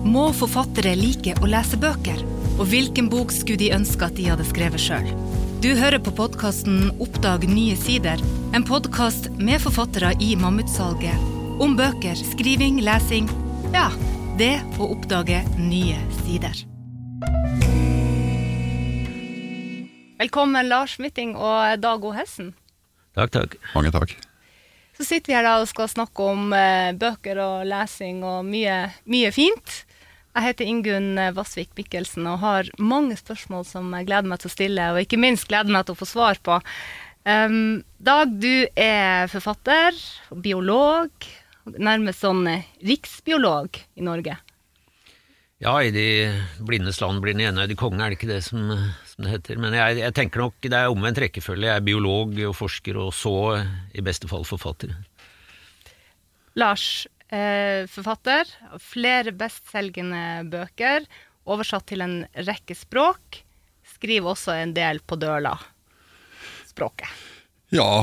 Må forfattere like å lese bøker? Og hvilken bok skulle de ønske at de hadde skrevet sjøl? Du hører på podkasten Oppdag nye sider, en podkast med forfattere i Mammutsalget. Om bøker, skriving, lesing ja, det å oppdage nye sider. Velkommen, Lars Mytting og Dag O. Hessen. Takk, takk. Mange takk. Så sitter vi her da og skal snakke om eh, bøker og lesing og mye, mye fint. Jeg heter Ingunn Vassvik Mikkelsen og har mange spørsmål som jeg gleder meg til å stille, og ikke minst gleder meg til å få svar på. Um, Dag, du er forfatter, biolog, nærmest sånn eh, riksbiolog i Norge. Ja, i de blindes land blir den enøyde konge, er det ikke det som, som det heter? Men jeg, jeg, tenker nok det er omvendt rekkefølge. Jeg er biolog og forsker, og så i beste fall forfatter. Lars, eh, forfatter. Flere bestselgende bøker. Oversatt til en rekke språk. Skriver også en del på døla-språket. Ja,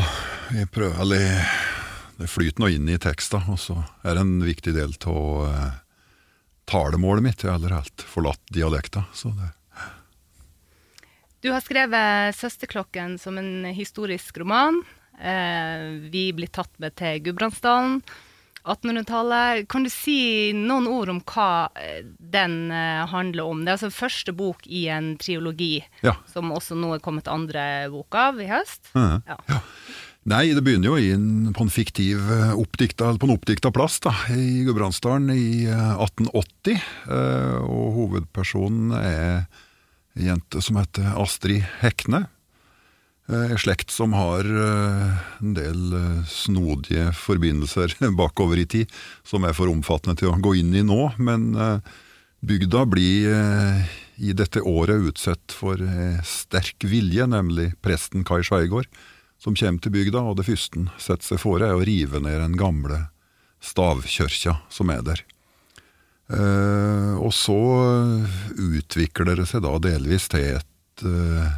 jeg prøver Eller det flyter nå inn i teksten, og så er det en viktig del av eh, talemålet mitt. Jeg har aldri helt forlatt dialekta. Så det. Du har skrevet 'Søsterklokken' som en historisk roman. Eh, vi blir tatt med til Gudbrandsdalen. 1800-tallet. Kan du si noen ord om hva eh, den eh, handler om? Det er altså første bok i en triologi, ja. som også nå er kommet andre bok av i høst. Ja. ja. Nei, det begynner jo inn på en fiktiv eh, oppdikta, på en oppdikta plass da, i Gudbrandsdalen i 1880. Eh, eh, og hovedpersonen er ei jente som heter Astrid Hekne. En slekt som har en del snodige forbindelser bakover i tid, som er for omfattende til å gå inn i nå. Men bygda blir i dette året utsatt for sterk vilje, nemlig presten Kai Skeigård, som kommer til bygda, og det første han setter seg fore, er å rive ned den gamle stavkirka som er der. Eh, og så utvikler det seg da delvis til et eh,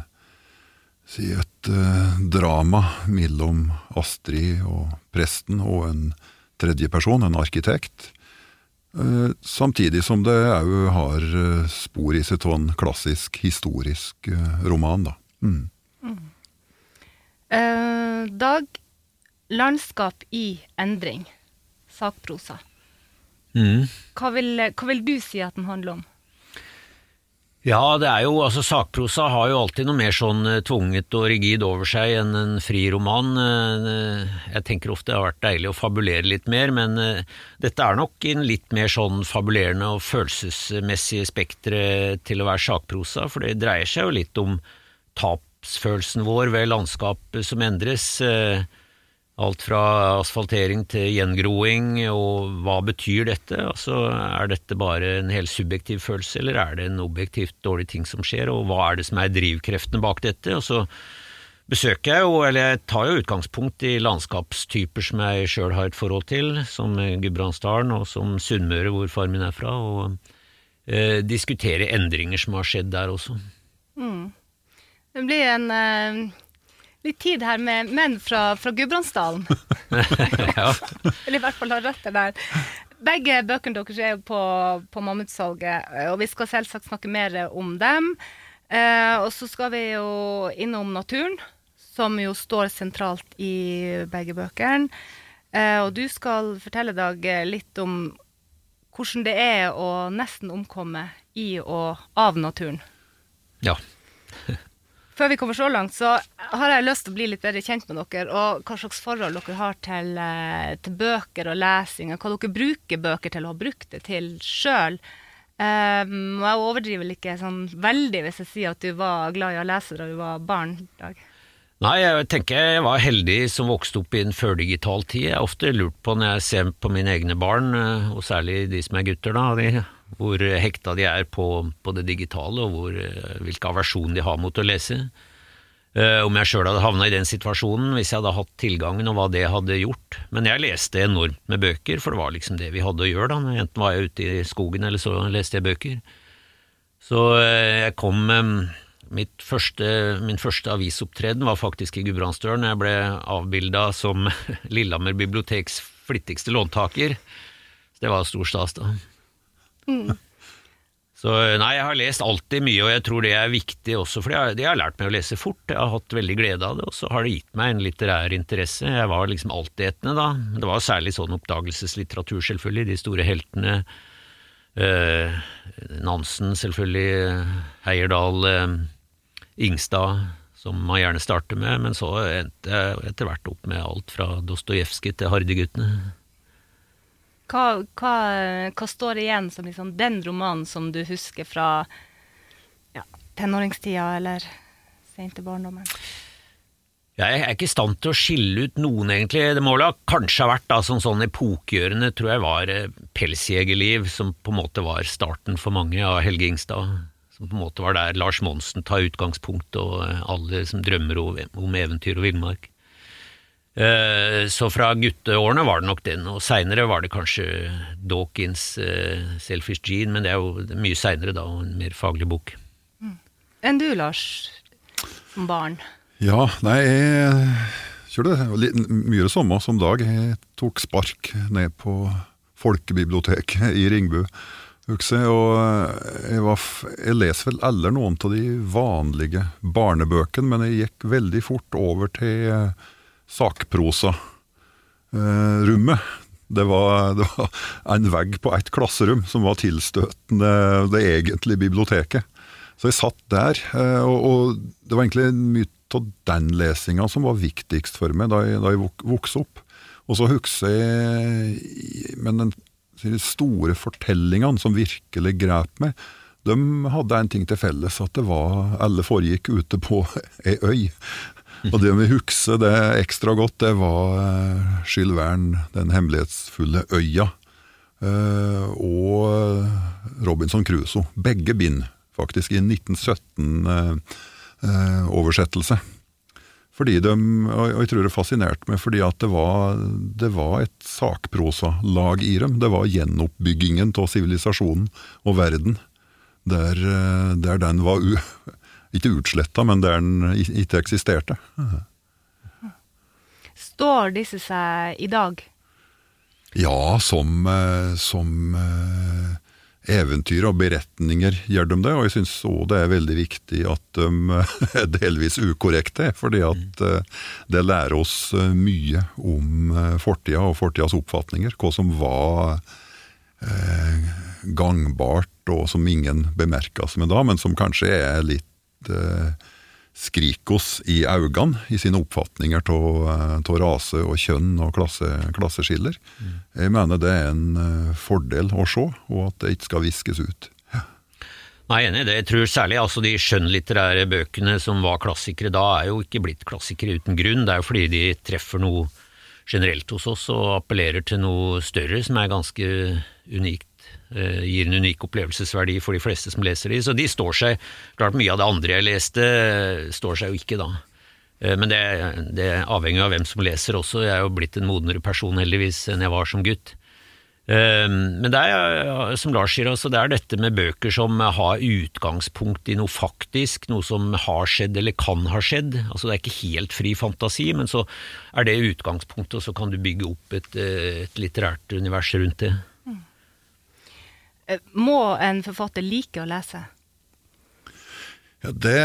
si et eh, drama mellom Astrid og presten og en tredje person, en arkitekt. Eh, samtidig som det òg har eh, spor i seg av en klassisk historisk eh, roman. da. Mm. Mm. Dag, landskap i endring. Sakprosa. Mm. Hva, vil, hva, vil, du si at den handler om? Ja, det er jo, altså Sakprosa har jo alltid noe mer sånn uh, tvunget og rigid over seg enn en fri roman. Uh, jeg tenker ofte det har vært deilig å fabulere litt mer, men dette er nok en litt mer sånn fabulerende og følelsesmessige spektre til å være sakprosa, for det dreier seg jo litt om tapsfølelsen vår ved landskapet som endres. Eh, alt fra asfaltering til gjengroing, og hva betyr dette? Altså, er dette bare en helt subjektiv følelse, eller er det en objektivt dårlig ting som skjer, og hva er det som er drivkreftene bak dette? Og så besøker jeg jo, eller jeg tar jo utgangspunkt i landskapstyper som jeg sjøl har et forhold til, som Gudbrandsdalen og som Sunnmøre, hvor far min er fra, og eh, diskuterer endringer som har skjedd der også. Mm. Det blir en uh, litt tid her med menn fra, fra Gudbrandsdalen. ja. Eller i hvert fall har røtter der. Begge bøkene deres er jo på, på Mammutsalget, og vi skal selvsagt snakke mer om dem. Eh, og så skal vi jo innom naturen, som jo står sentralt i begge bøkene. Eh, og du skal fortelle, Dag, litt om hvordan det er å nesten omkomme i og av naturen. Ja før vi kommer så langt, så har jeg lyst til å bli litt bedre kjent med dere, og hva slags forhold dere har til, eh, til bøker og lesing, og hva dere bruker bøker til, og har brukt det til sjøl. Um, jeg overdriver vel ikke sånn veldig hvis jeg sier at du var glad i å lese da du var barn. Dag. Nei, jeg tenker jeg var heldig som vokste opp i en førdigital tid. Jeg har ofte lurt på når jeg ser på mine egne barn, eh, og særlig de som er gutter, da, de, hvor hekta de er på, på det digitale, og hvor, eh, hvilken aversjon de har mot å lese. Uh, om jeg sjøl hadde havna i den situasjonen, hvis jeg hadde hatt tilgangen, og hva det hadde gjort. Men jeg leste enormt med bøker, for det var liksom det vi hadde å gjøre, da. Enten var jeg ute i skogen, eller så leste jeg bøker. Så uh, jeg kom um, første, Min første avisopptreden var faktisk i Gudbrandsdølen. Jeg ble avbilda som Lillehammer biblioteks flittigste låntaker. Så det var stor stas, da. Så nei, jeg har lest alltid mye, og jeg tror det er viktig også, for det har lært meg å lese fort. Jeg har hatt veldig glede av det, og så har det gitt meg en litterær interesse. Jeg var liksom altetende da. Det var særlig sånn oppdagelseslitteratur, selvfølgelig. De store heltene. Eh, Nansen, selvfølgelig. Heierdal. Eh, Ingstad, som man gjerne starter med. Men så endte jeg etter hvert opp med alt fra Dostojevskij til Hardyguttene. Hva, hva, hva, står igjen som liksom den romanen som du husker fra ja, tenåringstida eller sent i barndommen? Jeg er ikke i stand til å skille ut noen, egentlig. Det må vel kanskje ha vært da, sånn, sånn epokegjørende, tror jeg var eh, Pelsjegerliv, som på en måte var starten for mange av Helge Ingstad. Som på en måte var der Lars Monsen tar utgangspunkt, og eh, alle som drømmer om eventyr og villmark. Eh, så fra gutteårene var det nok den, og seinere var det kanskje Dawkins' uh, 'Selfish Gene', men det er jo mye seinere da, og en mer faglig bok. Mm. Enn du, Lars, som barn? Ja, nei, jeg kjørte mye det samme som Dag. Jeg tok spark ned på folkebiblioteket i Ringbu. Husker, og jeg, var, jeg leser vel aldri noen av de vanlige barnebøkene, men jeg gikk veldig fort over til sakprosa-rommet. Det var, det var, en vegg på ett klasserom som var tilstøtende det egentlige biblioteket. Så jeg satt der, eh, og, og det var egentlig mye av den lesinga som var viktigst for meg da jeg, da jeg vokste opp. Og så husker jeg Men den, de store fortellingene som virkelig grep meg, de hadde en ting til felles, at det var alle foregikk ute på ei øy. Og det vi husker det ekstra godt, det var Jules Verne, Den hemmelighetsfulle øya, uh, og Robinson Crusoe. Begge bind, faktisk, i 1917-oversettelse. Uh, fordi de, og jeg tror det fascinerte meg fordi at det var, det var et sakprosalag i dem. Det var gjenoppbyggingen av sivilisasjonen og verden, der, der den var u ikke utsletta, men der den ikke eksisterte. Står disse seg i dag? Ja, som, eh, som eh, eventyr og beretninger gjør de det. Og jeg syns òg det er veldig viktig at de er delvis ukorrekte. fordi at eh, det lærer oss mye om fortida og fortidas oppfatninger. Hva som var gangbart, og som ingen bemerka seg med da, men som kanskje er litt eh, skrikos i øynene i sine oppfatninger av eh, rase og kjønn og klasse, klasseskiller. Mm. Jeg mener det er en uh, fordel å se, og at det ikke skal viskes ut. Ja. Nei, enig i det. Jeg tror særlig altså, de skjønnlitterære bøkene som var klassikere da, er jo ikke blitt klassikere uten grunn. Det er jo fordi de treffer noe generelt hos oss og appellerer til noe større som er ganske unikt Eh, gir en unik opplevelsesverdi for de fleste som leser de, så de står seg. Klart mye av det andre jeg leste, står seg jo ikke da. Eh, men det, det avhenger av hvem som leser også. Jeg er jo blitt en modnere person heldigvis enn jeg var som gutt. Eh, men det er, som Lars sier, altså, det er dette med bøker som har utgangspunkt i noe faktisk, noe som har skjedd eller kan ha skjedd. Altså Det er ikke helt fri fantasi, men så er det utgangspunktet, og så kan du bygge opp et, et litterært univers rundt det. Eh, må en forfatter like å lese? Ja, det,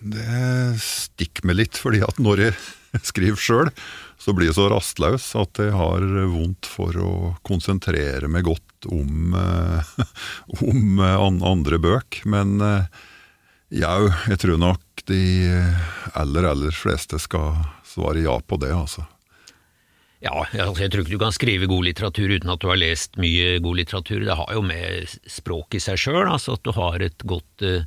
det stikker meg litt, fordi at når jeg skriver sjøl, så blir jeg så rastløs at jeg har vondt for å konsentrere meg godt om, eh, om andre bøk. Men jau, jeg tror nok de aller, aller fleste skal svare ja på det, altså. Ja, altså, jeg tror ikke du kan skrive god litteratur uten at du har lest mye god litteratur. Det har jo med språk i seg sjøl, altså at du har et godt uh,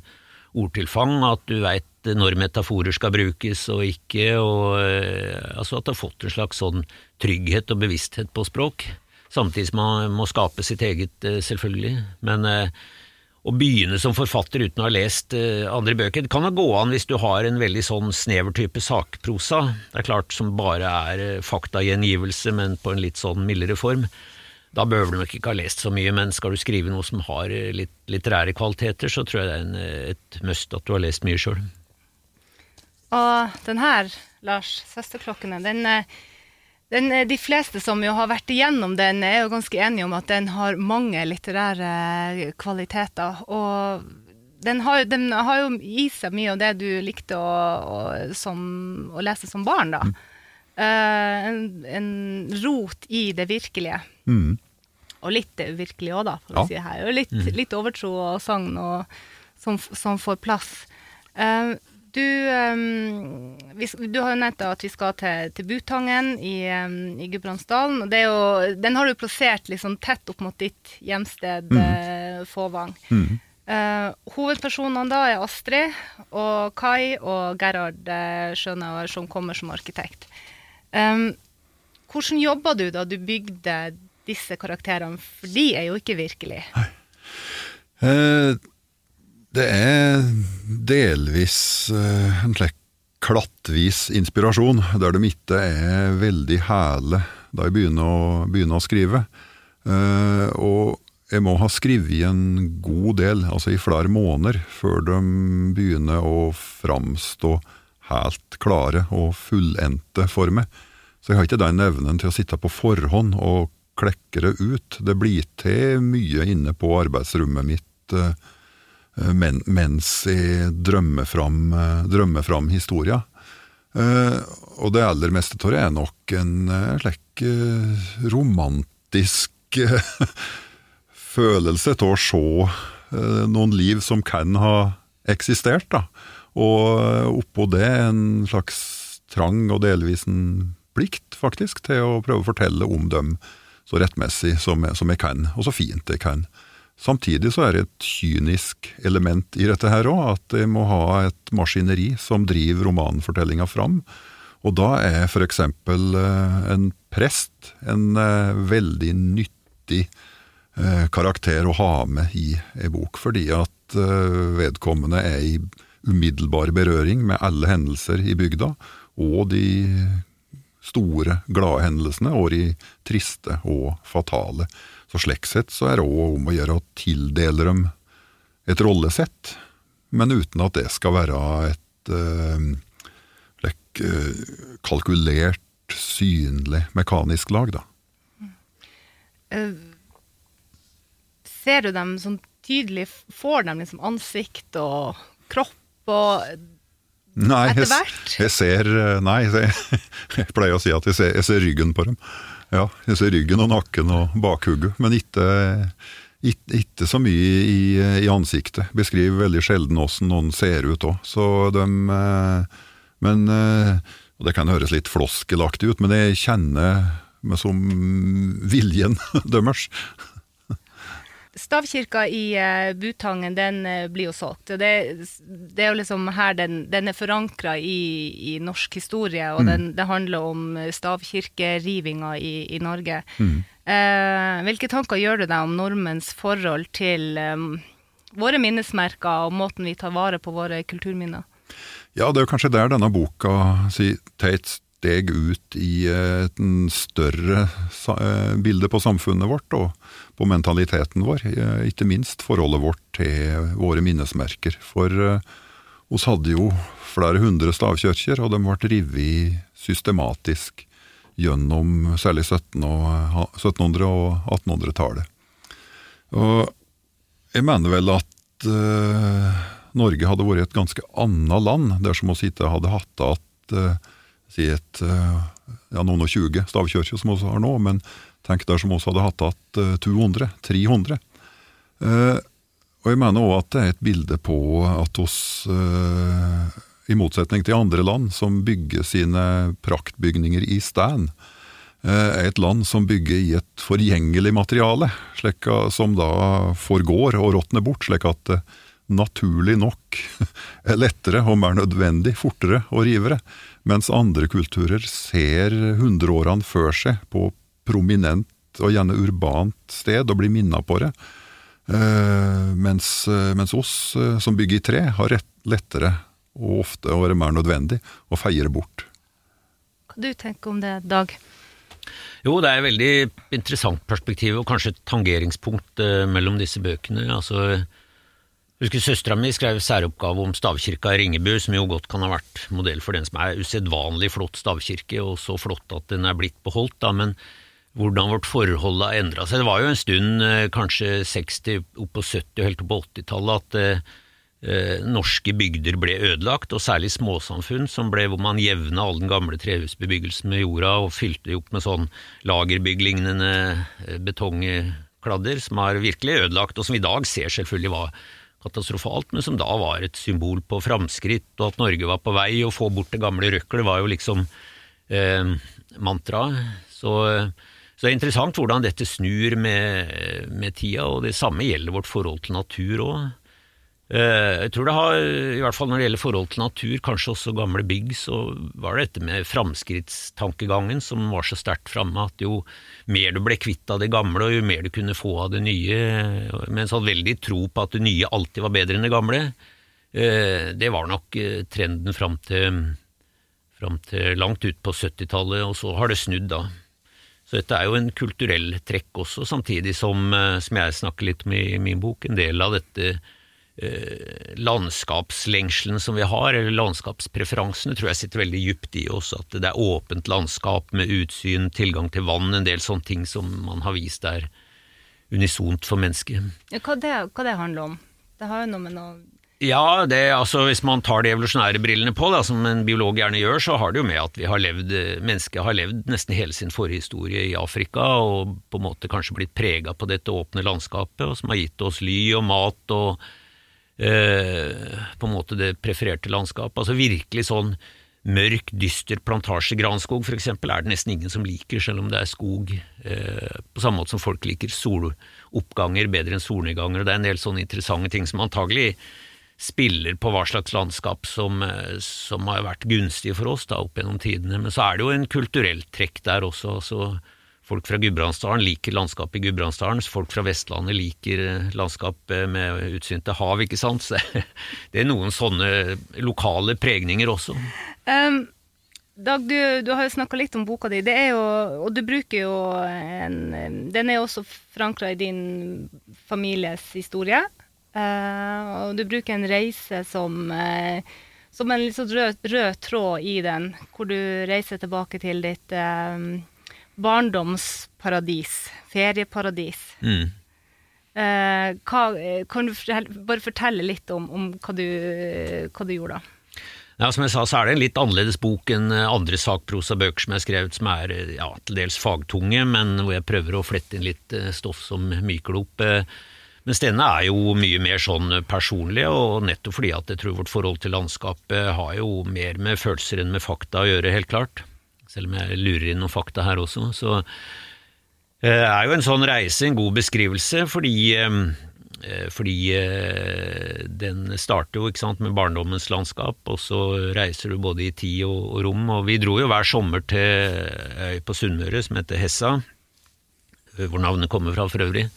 ordtilfang, at du veit når metaforer skal brukes og ikke, og uh, altså at du har fått en slags sånn trygghet og bevissthet på språk. Samtidig som man må skape sitt eget, uh, selvfølgelig. Men å begynne som forfatter uten å ha lest uh, andre bøker. Det kan da gå an hvis du har en veldig sånn snever type sakprosa, det er klart som bare er uh, faktagjengivelse, men på en litt sånn mildere form. Da behøver du nok ikke ha lest så mye, men skal du skrive noe som har uh, litt litterære kvaliteter, så tror jeg det er en, et must at du har lest mye sjøl. Og den her, Lars, 'Søsterklokkene', den Den, eh, de fleste som jo har vært igjennom den, er jo ganske enige om at den har mange litterære kvaliteter. Og den har, den har jo i seg mye av det du likte å, å, som, å lese som barn, da. Eh, en, en rot i det virkelige. Mm. Og litt det uvirkelige òg, da, for ja. å si her. Og litt, litt overtro og sagn som, som får plass. Eh, du, um, vi, du har jo nevnt at vi skal til, til Butangen i, um, i Gudbrandsdalen. Og det jo, den har du plassert liksom tett opp mot ditt hjemsted, eh, Fåvang. Mm. Uh, hovedpersonene da er Astrid og Kai og Gerhard uh, Schønauer, som kommer som arkitekt. Um, hvordan jobba du da du bygde disse karakterene, for de er jo ikke virkelige? Eh, det er delvis eh, en slik klattvis inspirasjon, der de ikke er veldig hæle da jeg begynner å, begynner å skrive. Uh, og jeg må ha skrevet en god del, altså i flere måneder, før de begynner å framstå helt klare og fullendte for meg. Så jeg har ikke den evnen til å sitte på forhånd og klekke det ut. Det blir til mye inne på arbeidsrommet mitt eh, men, mens jeg drømmer fram, eh, drømmer fram historia. Eh, og det aller meste av det er nok en eh, slik eh, romantisk eh, følelse til å se eh, noen liv som kan ha eksistert. Da. Og eh, oppå det en slags trang og delvis en plikt, faktisk, til å prøve å fortelle om dem så rettmessig som som jeg kan, og så fint jeg kan. Samtidig så er det et kynisk element i dette her òg, at jeg må ha et maskineri som driver romanfortellinga fram. Og da er for eksempel eh, en prest en eh, veldig nyttig eh, karakter å ha med i ei bok, fordi at vedkommende er i umiddelbar berøring med alle hendelser i bygda, og de store, glade hendelsene, og de triste og fatale. Så slik sett så er det òg om å gjøre å tildele dem et rollesett, men uten at det skal være et øh, slik, øh, kalkulert, synlig, mekanisk lag, da. Uh, ser du dem sånn tydelig? Får de liksom ansikt og kropp og Nei, Etter jeg, hvert? jeg ser eh, Nei, jeg, jeg pleier å si at jeg ser, jeg ser ryggen på dem. Ja, jeg ser ryggen og nakken og bakhugget, men ikke, ikke, ikke så mye i, i ansiktet. Beskriver veldig sjelden åssen noen ser ut òg. Så de eh, Men eh, og Det kan høres litt floskelaktig ut, men jeg kjenner som viljen deres. Stavkirka i eh, Butangen, den eh, blir jo solgt. Det, det er jo liksom her den, den er forankra i, i norsk historie, og den, det handler om eh, stavkirkerivinga i, i Norge. Eh, hvilke tanker gjør du deg om nordmenns forhold til um, våre minnesmerker og måten vi tar vare på våre kulturminner? Ja, det er jo kanskje der denne boka si, tar et steg ut i et større eh, bilde på samfunnet vårt og på mentaliteten vår. eh, Ikke minst forholdet vårt til våre minnesmerker. For eh, oss hadde jo flere hundre stavkirker, og de ble revet systematisk gjennom særlig 1700- og 1800-tallet. Og jeg mener vel at uh, Norge hadde vært et ganske annet land dersom vi ikke hadde hatt igjen uh, si et eh, ja, noen og tjue stavkirker som vi har nå, men tenk dersom vi hadde hatt igjen uh, 200, 300. Eh, og jeg mener òg at det er et bilde på at oss, eh, i motsetning til andre land som bygger sine praktbygninger i stand, eh, er et land som bygger i et forgjengelig materiale, slik som da forgår og råtner bort, slik at naturlig nok er lettere og mer nødvendig, fortere og rivere. Mens andre kulturer ser hundreårene før seg på prominent og gjerne urbant sted og blir minnet på det. Eh, mens, eh, mens oss eh, som bygger i tre, har rett, lettere og ofte å være mer nødvendig å feie bort. Hva du tenker om det, Dag? Jo, det er et veldig interessant perspektiv, og kanskje et tangeringspunkt mellom disse bøkene. Altså, Husker Søstera mi skrev særoppgave om stavkirka i Ringebu, som jo godt kan ha vært modell for den som er usedvanlig flott stavkirke, og så flott at den er blitt beholdt, da, men hvordan vårt forhold har endra seg. Det var jo en stund, eh, kanskje 60, opp på 70 og helt opp på 80-tallet, at eh, eh, norske bygder ble ødelagt, og særlig småsamfunn som ble hvor man jevna all den gamle trehusbebyggelsen med jorda og fylte det opp med sånn lagerbygglignende eh, betongkladder som har virkelig ødelagt, og som i dag ser selvfølgelig var katastrofalt, men som da var et symbol på framskritt, og at Norge var på vei, å få bort det gamle røklet var jo liksom eh, mantraet. Så, så, det er interessant hvordan dette snur med, med tida, og det samme gjelder vårt forhold til natur òg. Eh, jeg tror det har, i hvert fall når det gjelder forhold til natur, kanskje også gamle bygg, så var det dette med framskrittstankegangen som var så sterkt framme, at jo mer du ble kvitt av det gamle, og jo mer du kunne få av det nye, med en sånn veldig tro på at det nye alltid var bedre enn det gamle, eh, det var nok eh, trenden fram til, fram til langt ut på 70-tallet, og så har det snudd da. Så dette er jo en kulturell trekk også, samtidig som, som jeg snakker litt om i min bok, en del av dette Eh, landskapslengselen som vi har, eller landskapspreferansene, tror jeg sitter veldig dypt i oss. At det er åpent landskap med utsyn, tilgang til vann, en del sånne ting som man har vist er unisont for mennesket. Ja, hva, det, hva det handler om? Det har jo noe med noe ja, det, altså hvis man tar de evolusjonære brillene på, da, som en biolog gjerne gjør, så har det jo med at vi har levd, mennesket har levd nesten hele sin forhistorie i Afrika, og på en måte kanskje blitt prega på dette åpne landskapet, og som har gitt oss ly og mat og Eh, på en måte det prefererte landskap. Altså virkelig sånn mørk, dyster plantasjegranskog for eksempel, er det nesten ingen som liker, selv om det er skog. Eh, på samme måte som folk liker soloppganger bedre enn solnedganger. og Det er en del sånne interessante ting som antagelig spiller på hva slags landskap som, eh, som har vært gunstige for oss da, opp gjennom tidene. Men så er det jo en kulturelt trekk der også. altså Folk fra Gudbrandsdalen liker landskapet i Gudbrandsdalen, folk fra Vestlandet liker landskap landskapet med utsyn til hav, ikke sant. Så det er noen sånne lokale pregninger også. Um, Dag, du, du, har jo snakka litt om boka di, jo, og du bruker jo en Den er også forankra i din families historie. Uh, og du bruker en reise som uh, som en litt sånn rød, rød, tråd i den, hvor du reiser tilbake til ditt uh, barndomsparadis, ferieparadis. Mm. Eh, hva, kan du bare fortelle litt om, om hva, du, hva, du, gjorde da? Ja, som jeg sa, så er det en litt annerledes bok enn andre sakprosabøker som jeg har skrevet, som er ja, til dels fagtunge, men hvor jeg prøver å flette inn litt eh, stoff som myker det opp. men mens denne er jo mye mer sånn personlig, og nettopp fordi at jeg tror vårt forhold til landskapet har jo mer med følelser enn med fakta å gjøre, helt klart selv om jeg lurer inn noen fakta her også. Så eh, er jo en sånn reise en god beskrivelse, fordi, eh, eh, fordi den starter jo sant, med barndommens landskap, og så reiser du både i tid og, og rom. Og vi dro jo hver sommer til øy på Sunnmøre som heter Hessa, hvor navnet kommer fra for øvrig.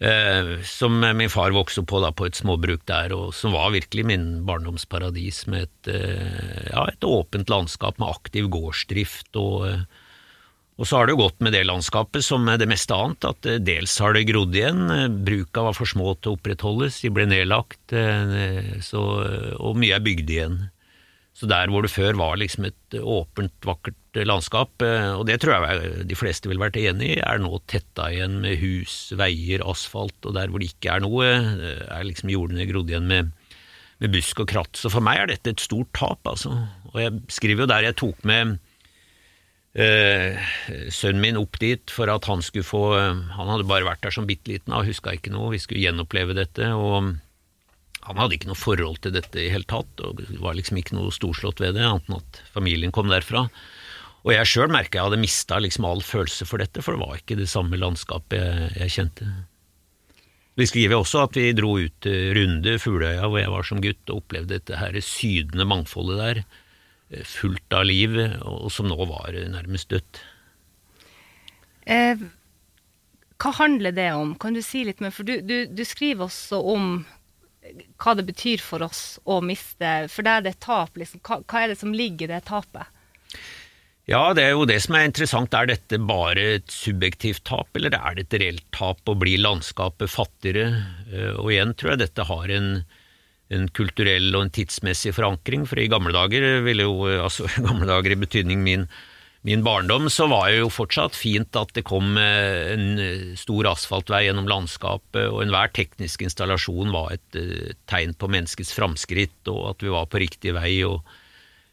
Eh, som min far vokste på, da, på et småbruk der, og som var virkelig min barndomsparadis, med et, eh, ja, et åpent landskap med aktiv gårdsdrift. Og, eh, og, så har det jo gått med det landskapet som med det meste annet, at dels har det grodd igjen, bruka var for små til å opprettholdes, de ble nedlagt, så, og mye er bygd igjen. Så der hvor det før var liksom et åpent, vakkert landskap, eh, og det tror jeg de fleste ville vært enig i, er nå tetta igjen med hus, veier, asfalt, og der hvor det ikke er noe, eh, er liksom jordene grodd igjen med, med, busk og kratt. Så for meg er dette et stort tap, altså. Og jeg skriver jo der jeg tok med eh, sønnen min opp dit for at han skulle få Han hadde bare vært der som bitte liten huska ikke noe, vi skulle gjenoppleve dette. og han hadde ikke noe forhold til dette i hele tatt, og var liksom ikke noe storslått ved det, annet enn at familien kom derfra. Og jeg sjøl merka jeg hadde mista liksom all følelse for dette, for det var ikke det samme landskapet jeg, jeg kjente. Vi skriver også at vi dro ut til Runde, Fugløya, hvor jeg var som gutt, og opplevde dette her sydende mangfoldet der, eh, fullt av liv, og som nå var nærmest dødt. Eh, hva handler det om? Kan du si litt mer? For du, du, du skriver også om hva det betyr for oss å miste For det er det tap, liksom. Hva, hva, er det som ligger i det tapet? Ja, det er jo det som er interessant. Er dette bare et subjektivt tap, eller er det et reelt tap å bli landskapet fattigere? Eh, og igjen tror jeg dette har en, en kulturell og en tidsmessig forankring, for i gamle dager ville jo, altså gamle dager i betydning min, min barndom, så var det jo fortsatt fint at det kom eh, en stor asfaltvei gjennom landskapet, og enhver teknisk installasjon var et tegn på menneskets framskritt, og at vi var på riktig vei. og Eh,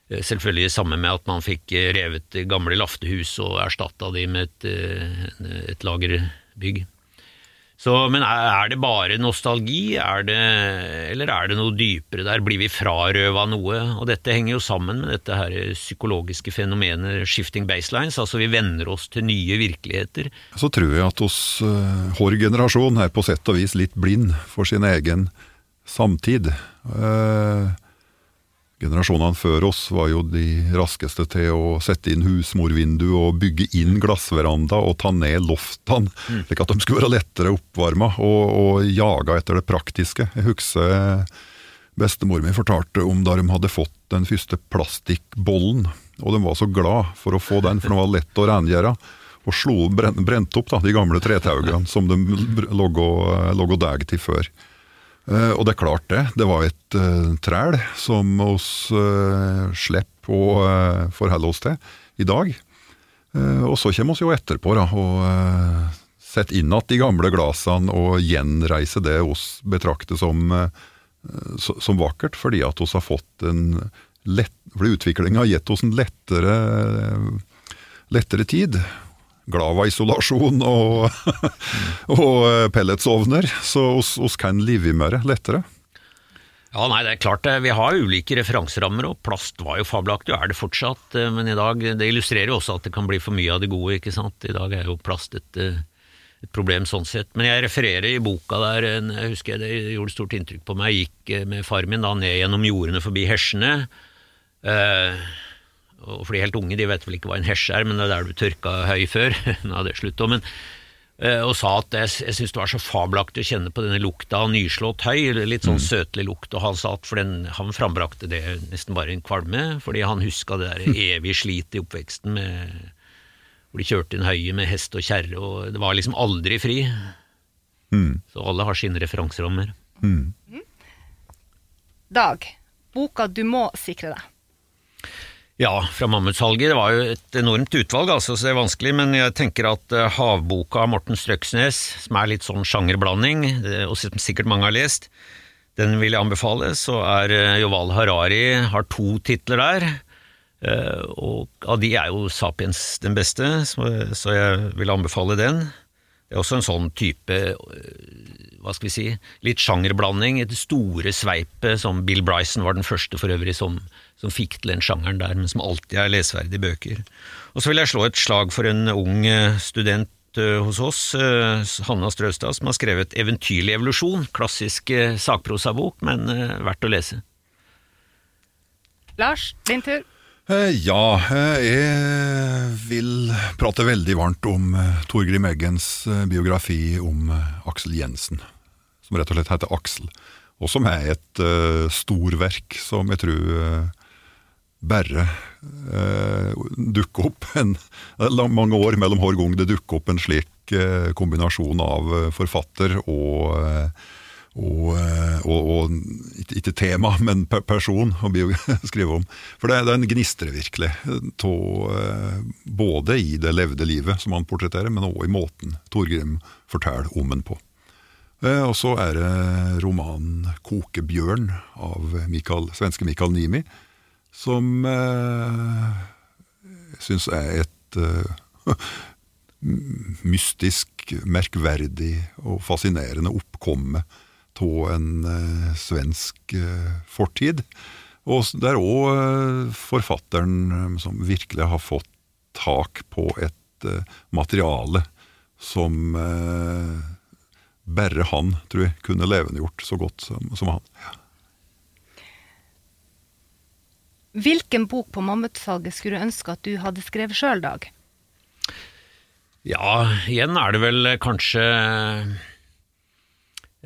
selvfølgelig sammen med at man fikk eh, revet gamle laftehus og erstatta de med et, eh, et lagerbygg. Så, men er det bare nostalgi, er det, eller er det noe dypere der? Blir vi frarøva noe? Og dette henger jo sammen med dette her psykologiske fenomenet shifting baselines, altså vi venner oss til nye virkeligheter. Så tror jeg at hos uh, vår generasjon er på sett og vis litt blind for sin egen samtid. Uh, Generasjonene før oss var jo de raskeste til å sette inn husmorvindu og bygge inn glassveranda og ta ned loftene, mm. slik at de skulle være lettere oppvarma, og, og jaga etter det praktiske. Jeg husker bestemor mi fortalte om da de hadde fått den første plastikkbollen, og de var så glad for å få den, for den var lett å rengjøre. Og slo, brent opp da, de gamle tretaugene som de lå og deg til før. Eh, og det er klart det. Det var et uh, træl som oss uh, slipper å uh, forholde oss til i dag. Og så kommer vi jo etterpå da, og setter inn igjen de gamle glassene og gjenreiser det oss betrakter som, som vakkert, fordi at oss har fått en lett, fordi utviklinga har gitt oss en lettere, lettere tid glava-isolasjon og, og eh, pelletsovner, så oss kan leve med det lettere. Ja, nei, det er klart. Vi har ulike referanserammer, og plast var jo fabelaktig, og er det fortsatt. Eh, men i dag, det illustrerer jo også at det kan bli for mye av det gode, ikke sant. I dag er jo plast et, eh, et problem sånn sett. Men jeg refererer i boka der, jeg husker det gjorde stort inntrykk på meg, jeg gikk med far min da ned gjennom jordene forbi Hesjene. Eh, og for de helt unge, de vet vel ikke hva en hesje er, men det er der du tørka høy før. Nå er det slutt men, eh, og sa at jeg, jeg syntes det var så fabelaktig å kjenne på denne lukta av nyslått høy, litt sånn mm. søtlig lukt, og han sa at for den, han frambrakte det nesten bare en kvalme, fordi han huska det der evige slitet i oppveksten med hvor de kjørte inn høyet med hest og kjerre, og det var liksom aldri fri. Mm. Så alle har sine referanserammer. Mm. Dag, boka du må sikre deg. Ja, fra Mammutsalget. Det var jo et enormt utvalg, altså, så det er vanskelig. Men jeg tenker at uh, Havboka av Morten Strøksnes, som er litt sånn sjangerblanding, og som sikkert mange har lest, den vil jeg anbefale. Så er Joval Harari har to titler der. Og av de er jo Sapiens den beste, så jeg vil anbefale den. Det er også en sånn type hva skal vi si, litt sjangerblanding. Et store sveipet som Bill Bryson var den første for øvrig som som fikk til den sjangeren der, men som alltid er lesverdige bøker. Og så vil jeg slå et slag for en ung eh, student eh, hos oss, eh, Hanna Strøstad, som har skrevet 'Eventyrlig evolusjon'. Klassisk sakprosabok, men verdt å lese. Lars, din tur. Ja, jeg vil prate veldig varmt om Torgrim Eggens biografi om Aksel Jensen, som rett og slett heter Aksel, og som er et storverk som jeg tror bare eh, dukke opp en, mange år mellom hver gang det dukker opp en slik eh, kombinasjon av eh, forfatter og, eh, og, eh, og, og ikke tema, men person å skrive om. For det, den gnistrer virkelig. Tå, både i det levde livet som han portretterer, men òg i måten Torgrim forteller om den på. Og så er det romanen 'Kokebjørn' av Mikael, svenske Mikael Nimi som eh, syns er et eh, mystisk, merkverdig og fascinerende oppkomme av en eh, svensk eh, fortid. Og det er òg eh, forfatteren eh, som virkelig har fått tak på et materiale som bare han, tror jeg, kunne levendegjort så godt som, som han. Ja. Hvilken bok på Mammutsalget skulle du ønske at du hadde skrevet sjøl, Dag? Ja, igjen er det vel kanskje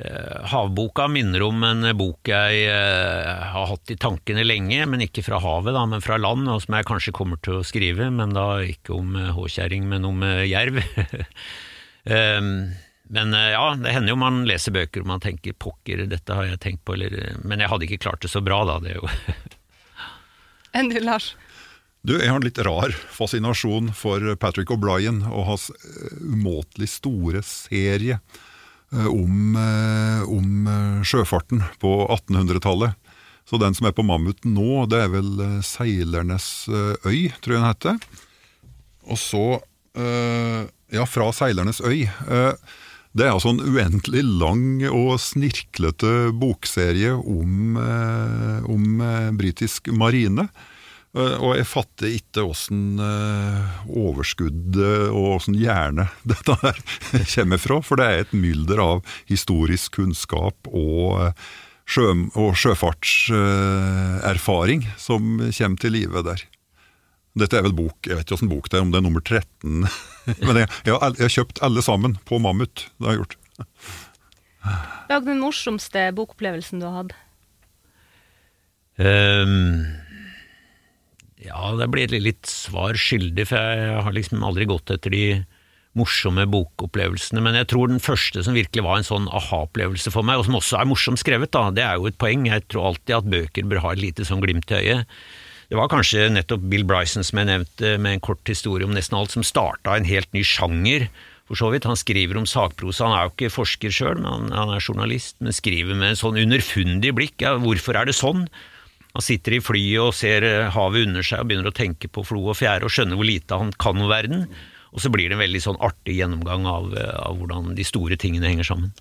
Eh, Havboka minner om en bok jeg eh, har hatt i tankene lenge, men ikke fra havet, da, men fra land, og som jeg kanskje kommer til å skrive, men da ikke om eh, håkjerring, men om jerv. Men eh, ja, det hender jo man leser bøker og man tenker 'pokker, dette har jeg tenkt på', eller, men jeg hadde ikke klart det så bra, da. Det er jo Enn du, Lars? Du, jeg har en litt rar fascinasjon for Patrick O'Brien og hans eh, umåtelig store serie eh, om, eh, om sjøfarten på 1800-tallet. Så den som er på Mammuten nå, det er vel Seilernes øy, tror jeg den heter. Og så Ja, fra Seilernes øy. Det er altså en uendelig lang og snirklete bokserie om, eh, om eh, britisk marine. Eh, Og jeg fatter ikke åssen overskudd og åssen hjerne dette her kommer fra, for det er et mylder av historisk kunnskap og, sjø, og sjøfartserfaring som kommer til live der. Dette er vel bok, jeg vet ikke åssen bok det er, om det er nummer 13. Men jeg, jeg, har, jeg har kjøpt alle sammen på Mammut. Det har jeg gjort. Lag den morsomste bokopplevelsen du har hatt. Um, ja, det blir litt svar skyldig, for jeg har liksom aldri gått etter de morsomme bokopplevelsene, men jeg tror den første som virkelig var en sånn aha-opplevelse for meg, og som også er morsomt skrevet, da, det er jo et poeng. Jeg tror alltid at bøker bør ha et lite sånn glimt i øyet. Det var kanskje nettopp Bill Bryson som jeg nevnte, med en kort historie om nesten alt, som starta en helt ny sjanger. For så vidt, Han skriver om sakprosa, han er jo ikke forsker sjøl, men han, er journalist, men skriver med en sånn underfundig blikk. Ja, hvorfor er det sånn? Han sitter i flyet og ser eh, havet under seg og begynner å tenke på flo og fjære og skjønner hvor lite han kan om verden. Og så blir det en veldig sånn artig gjennomgang av, eh, av hvordan de store tingene henger sammen.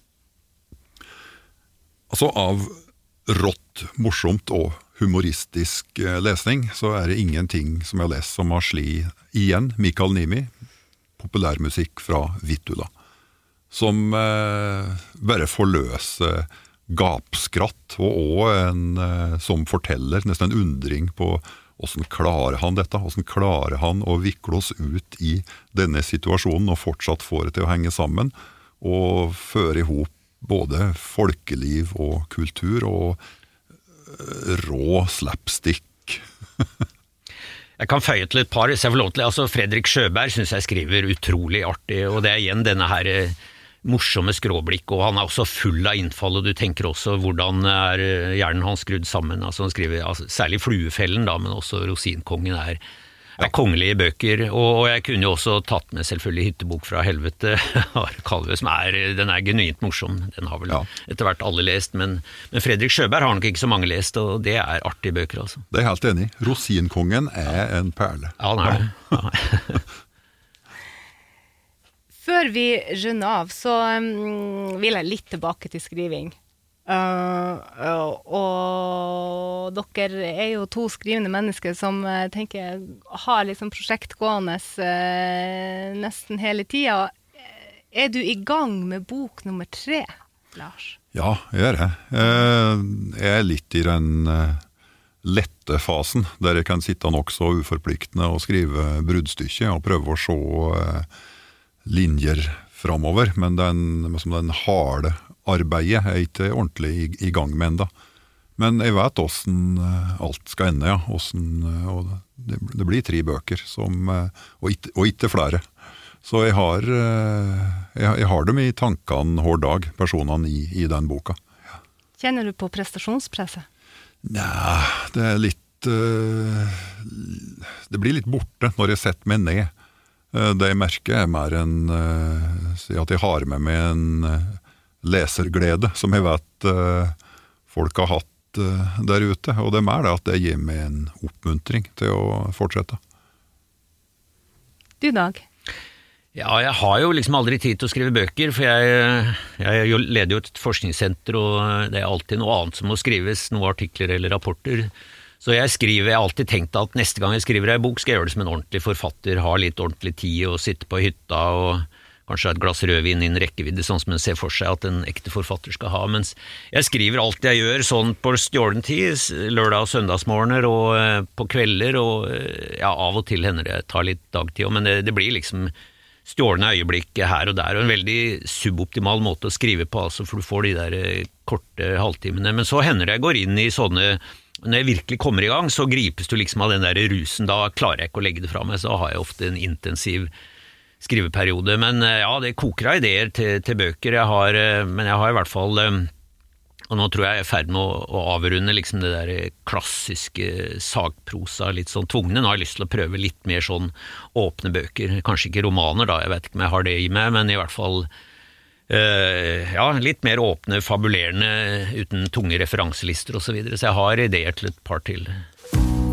Altså av rått, morsomt og humoristisk eh, lesning, så er det ingenting som jeg har lest som har sli igjen. Mikael Nimi, populærmusikk fra Vittula. Som eh, bare forløser gapskratt, og òg en eh, som forteller, nesten en undring på åssen klarer han dette? Åssen klarer han å vikle oss ut i denne situasjonen og fortsatt få det til å henge sammen? Og føre i hop både folkeliv og kultur, og rå slapstick. Jeg kan føye til et par, hvis jeg får lov til. Altså, Fredrik Sjøberg syns jeg skriver utrolig artig, og det er igjen denne her eh, morsomme skråblikk, og han er også full av innfall, og du tenker også hvordan er eh, hjernen hans skrudd sammen. Altså, han skriver altså, Særlig Fluefellen, da, men også Rosinkongen er, er kongelige bøker. Og, og jeg kunne jo også tatt med selvfølgelig Hyttebok fra helvete, av Kalvø, som er, den er genuint morsom. Den har vel Ja. etter hvert alle lest, men, men Fredrik Sjøberg har nok ikke så mange lest, og det er artige bøker, altså. Det er jeg helt enig i. Rosinkongen er en perle. Ja, han er det. Ja. Før vi runder av, så um, vil jeg litt tilbake til skriving. Uh, og dere er jo to skrivende mennesker som uh, tenker har liksom prosjekt gående uh, nesten hele tida. Er du i gang med bok nummer tre, Lars? Ja, jeg er det. Jeg er litt i den lette fasen, der jeg kan sitte nokså uforpliktende og skrive bruddstykket og prøve å se linjer framover. Men den, den harde arbeidet er ikke ordentlig i, i gang med enda. Men jeg vet åssen eh, alt skal ende, ja. Hvordan, eh, og det, det blir tre bøker, som, eh, og, ikke, og ikke flere. Så jeg har, jeg, jeg har dem i tankene hver dag, personene i, i den boka. Kjenner du på prestasjonspresset? Nja, det er litt Det blir litt borte når jeg setter meg ned. Det jeg merker, er mer en eh, at jeg har med meg en leserglede, som jeg vet eh, folk har hatt eh, der ute. Og det er mer det at det gir meg en oppmuntring til å fortsette. Du, Dag? Ja, jeg har jo liksom aldri tid til å skrive bøker, for jeg, jeg leder jo et forskningssenter, og det er alltid noe annet som må skrives, noen artikler eller rapporter. Så jeg skriver, jeg har alltid tenkt at neste gang jeg skriver ei bok, skal jeg gjøre det som en ordentlig forfatter, ha litt ordentlig tid og sitte på hytta og kanskje et glass rødvin innen rekkevidde, sånn som en ser for seg at en ekte forfatter skal ha. Mens jeg skriver alt jeg gjør sånn på stjålen tid, lørdag- og søndagsmorgener og eh, på kvelder, og eh, ja, av og til hender det jeg tar litt dagtid òg, men det, det blir liksom stjålne øyeblikk her og der, og en veldig suboptimal måte å skrive på, altså, for du får de der eh, korte halvtimene. Men så hender det jeg går inn i sånne når jeg virkelig kommer i gang, så gripes du liksom av den der rusen. Da klarer jeg ikke å legge det fra meg, så har jeg ofte en intensiv skriveperiode. Men eh, ja, det koker av ideer til, til bøker. Jeg har, eh, men jeg har i hvert fall og nå tror jeg jeg er i ferd med å, å avrunde liksom det der klassiske sagprosa, litt sånn tvungne. Nå har jeg lyst til å prøve litt mer sånn åpne bøker. Kanskje ikke romaner, da, jeg vet ikke om jeg har det i meg, men i hvert fall Uh, ja, litt mer åpne, fabulerende, uten tunge referanselister osv. Så, videre. så jeg har ideer til et par til.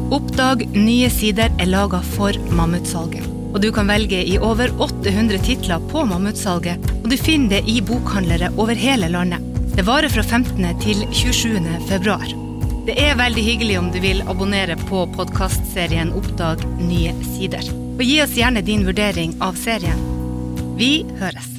Oppdag nye sider er laga for Mammutsalget. Og du kan velge i over 800 titler på Mammutsalget, og du finner det i bokhandlere over hele landet. Det varer fra 15. til 27. februar. Det er veldig hyggelig om du vil abonnere på podkastserien Oppdag nye sider. Og gi oss gjerne din vurdering av serien. Vi høres.